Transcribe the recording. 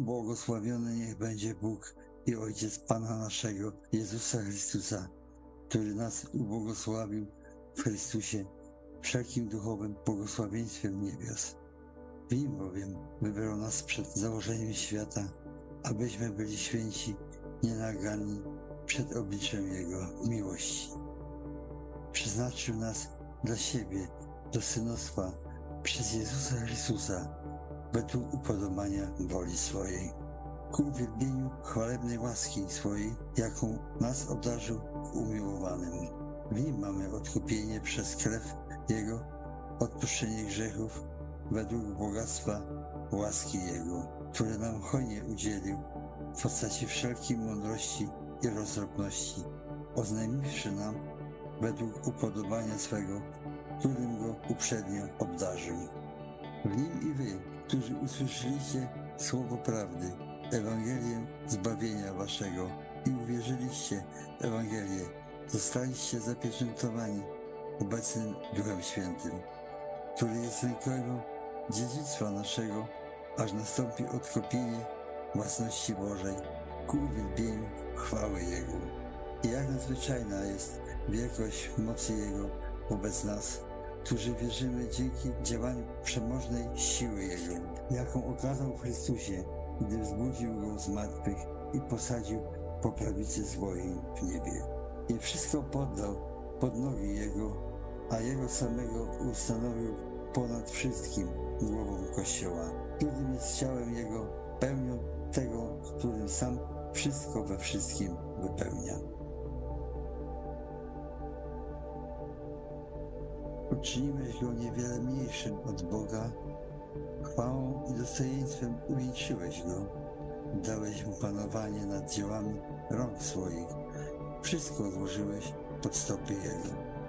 Błogosławiony niech będzie Bóg i Ojciec Pana naszego, Jezusa Chrystusa, który nas ubłogosławił w Chrystusie wszelkim duchowym błogosławieństwem niebios. W nim bowiem wybrał nas przed założeniem świata, abyśmy byli święci, nienaganni przed obliczem Jego miłości. Przeznaczył nas dla siebie do synostwa przez Jezusa Chrystusa według upodobania woli swojej. Ku uwielbieniu chwalebnej łaski swojej, jaką nas obdarzył umiłowanym. W nim mamy odkupienie przez krew Jego, odpuszczenie grzechów według bogactwa łaski Jego, które nam hojnie udzielił w postaci wszelkiej mądrości i roztropności, oznajmiwszy nam według upodobania swego, którym go uprzednio obdarzył. W nim i wy, którzy usłyszeliście słowo prawdy, Ewangelię zbawienia waszego i uwierzyliście w Ewangelię, zostaliście zapieczętowani obecnym Duchem Świętym, który jest rękojmą dziedzictwa naszego, aż nastąpi odkopienie własności Bożej ku uwielbieniu chwały Jego. I jak nadzwyczajna jest wielkość mocy Jego wobec nas, którzy wierzymy dzięki działaniu przemożnej siły Jego, jaką okazał w Chrystusie, gdy wzbudził Go z martwych i posadził po prawicy swojej w niebie. I wszystko poddał pod nogi Jego, a Jego samego ustanowił ponad wszystkim głową Kościoła, którym jest ciałem Jego, pełnią tego, którym sam wszystko we wszystkim wypełnia. Uczyniłeś go niewiele mniejszym od Boga, chwałą i dostojeństwem. Uwieńczyłeś go, dałeś mu panowanie nad dziełami rąk swoich, wszystko złożyłeś pod stopy Jego.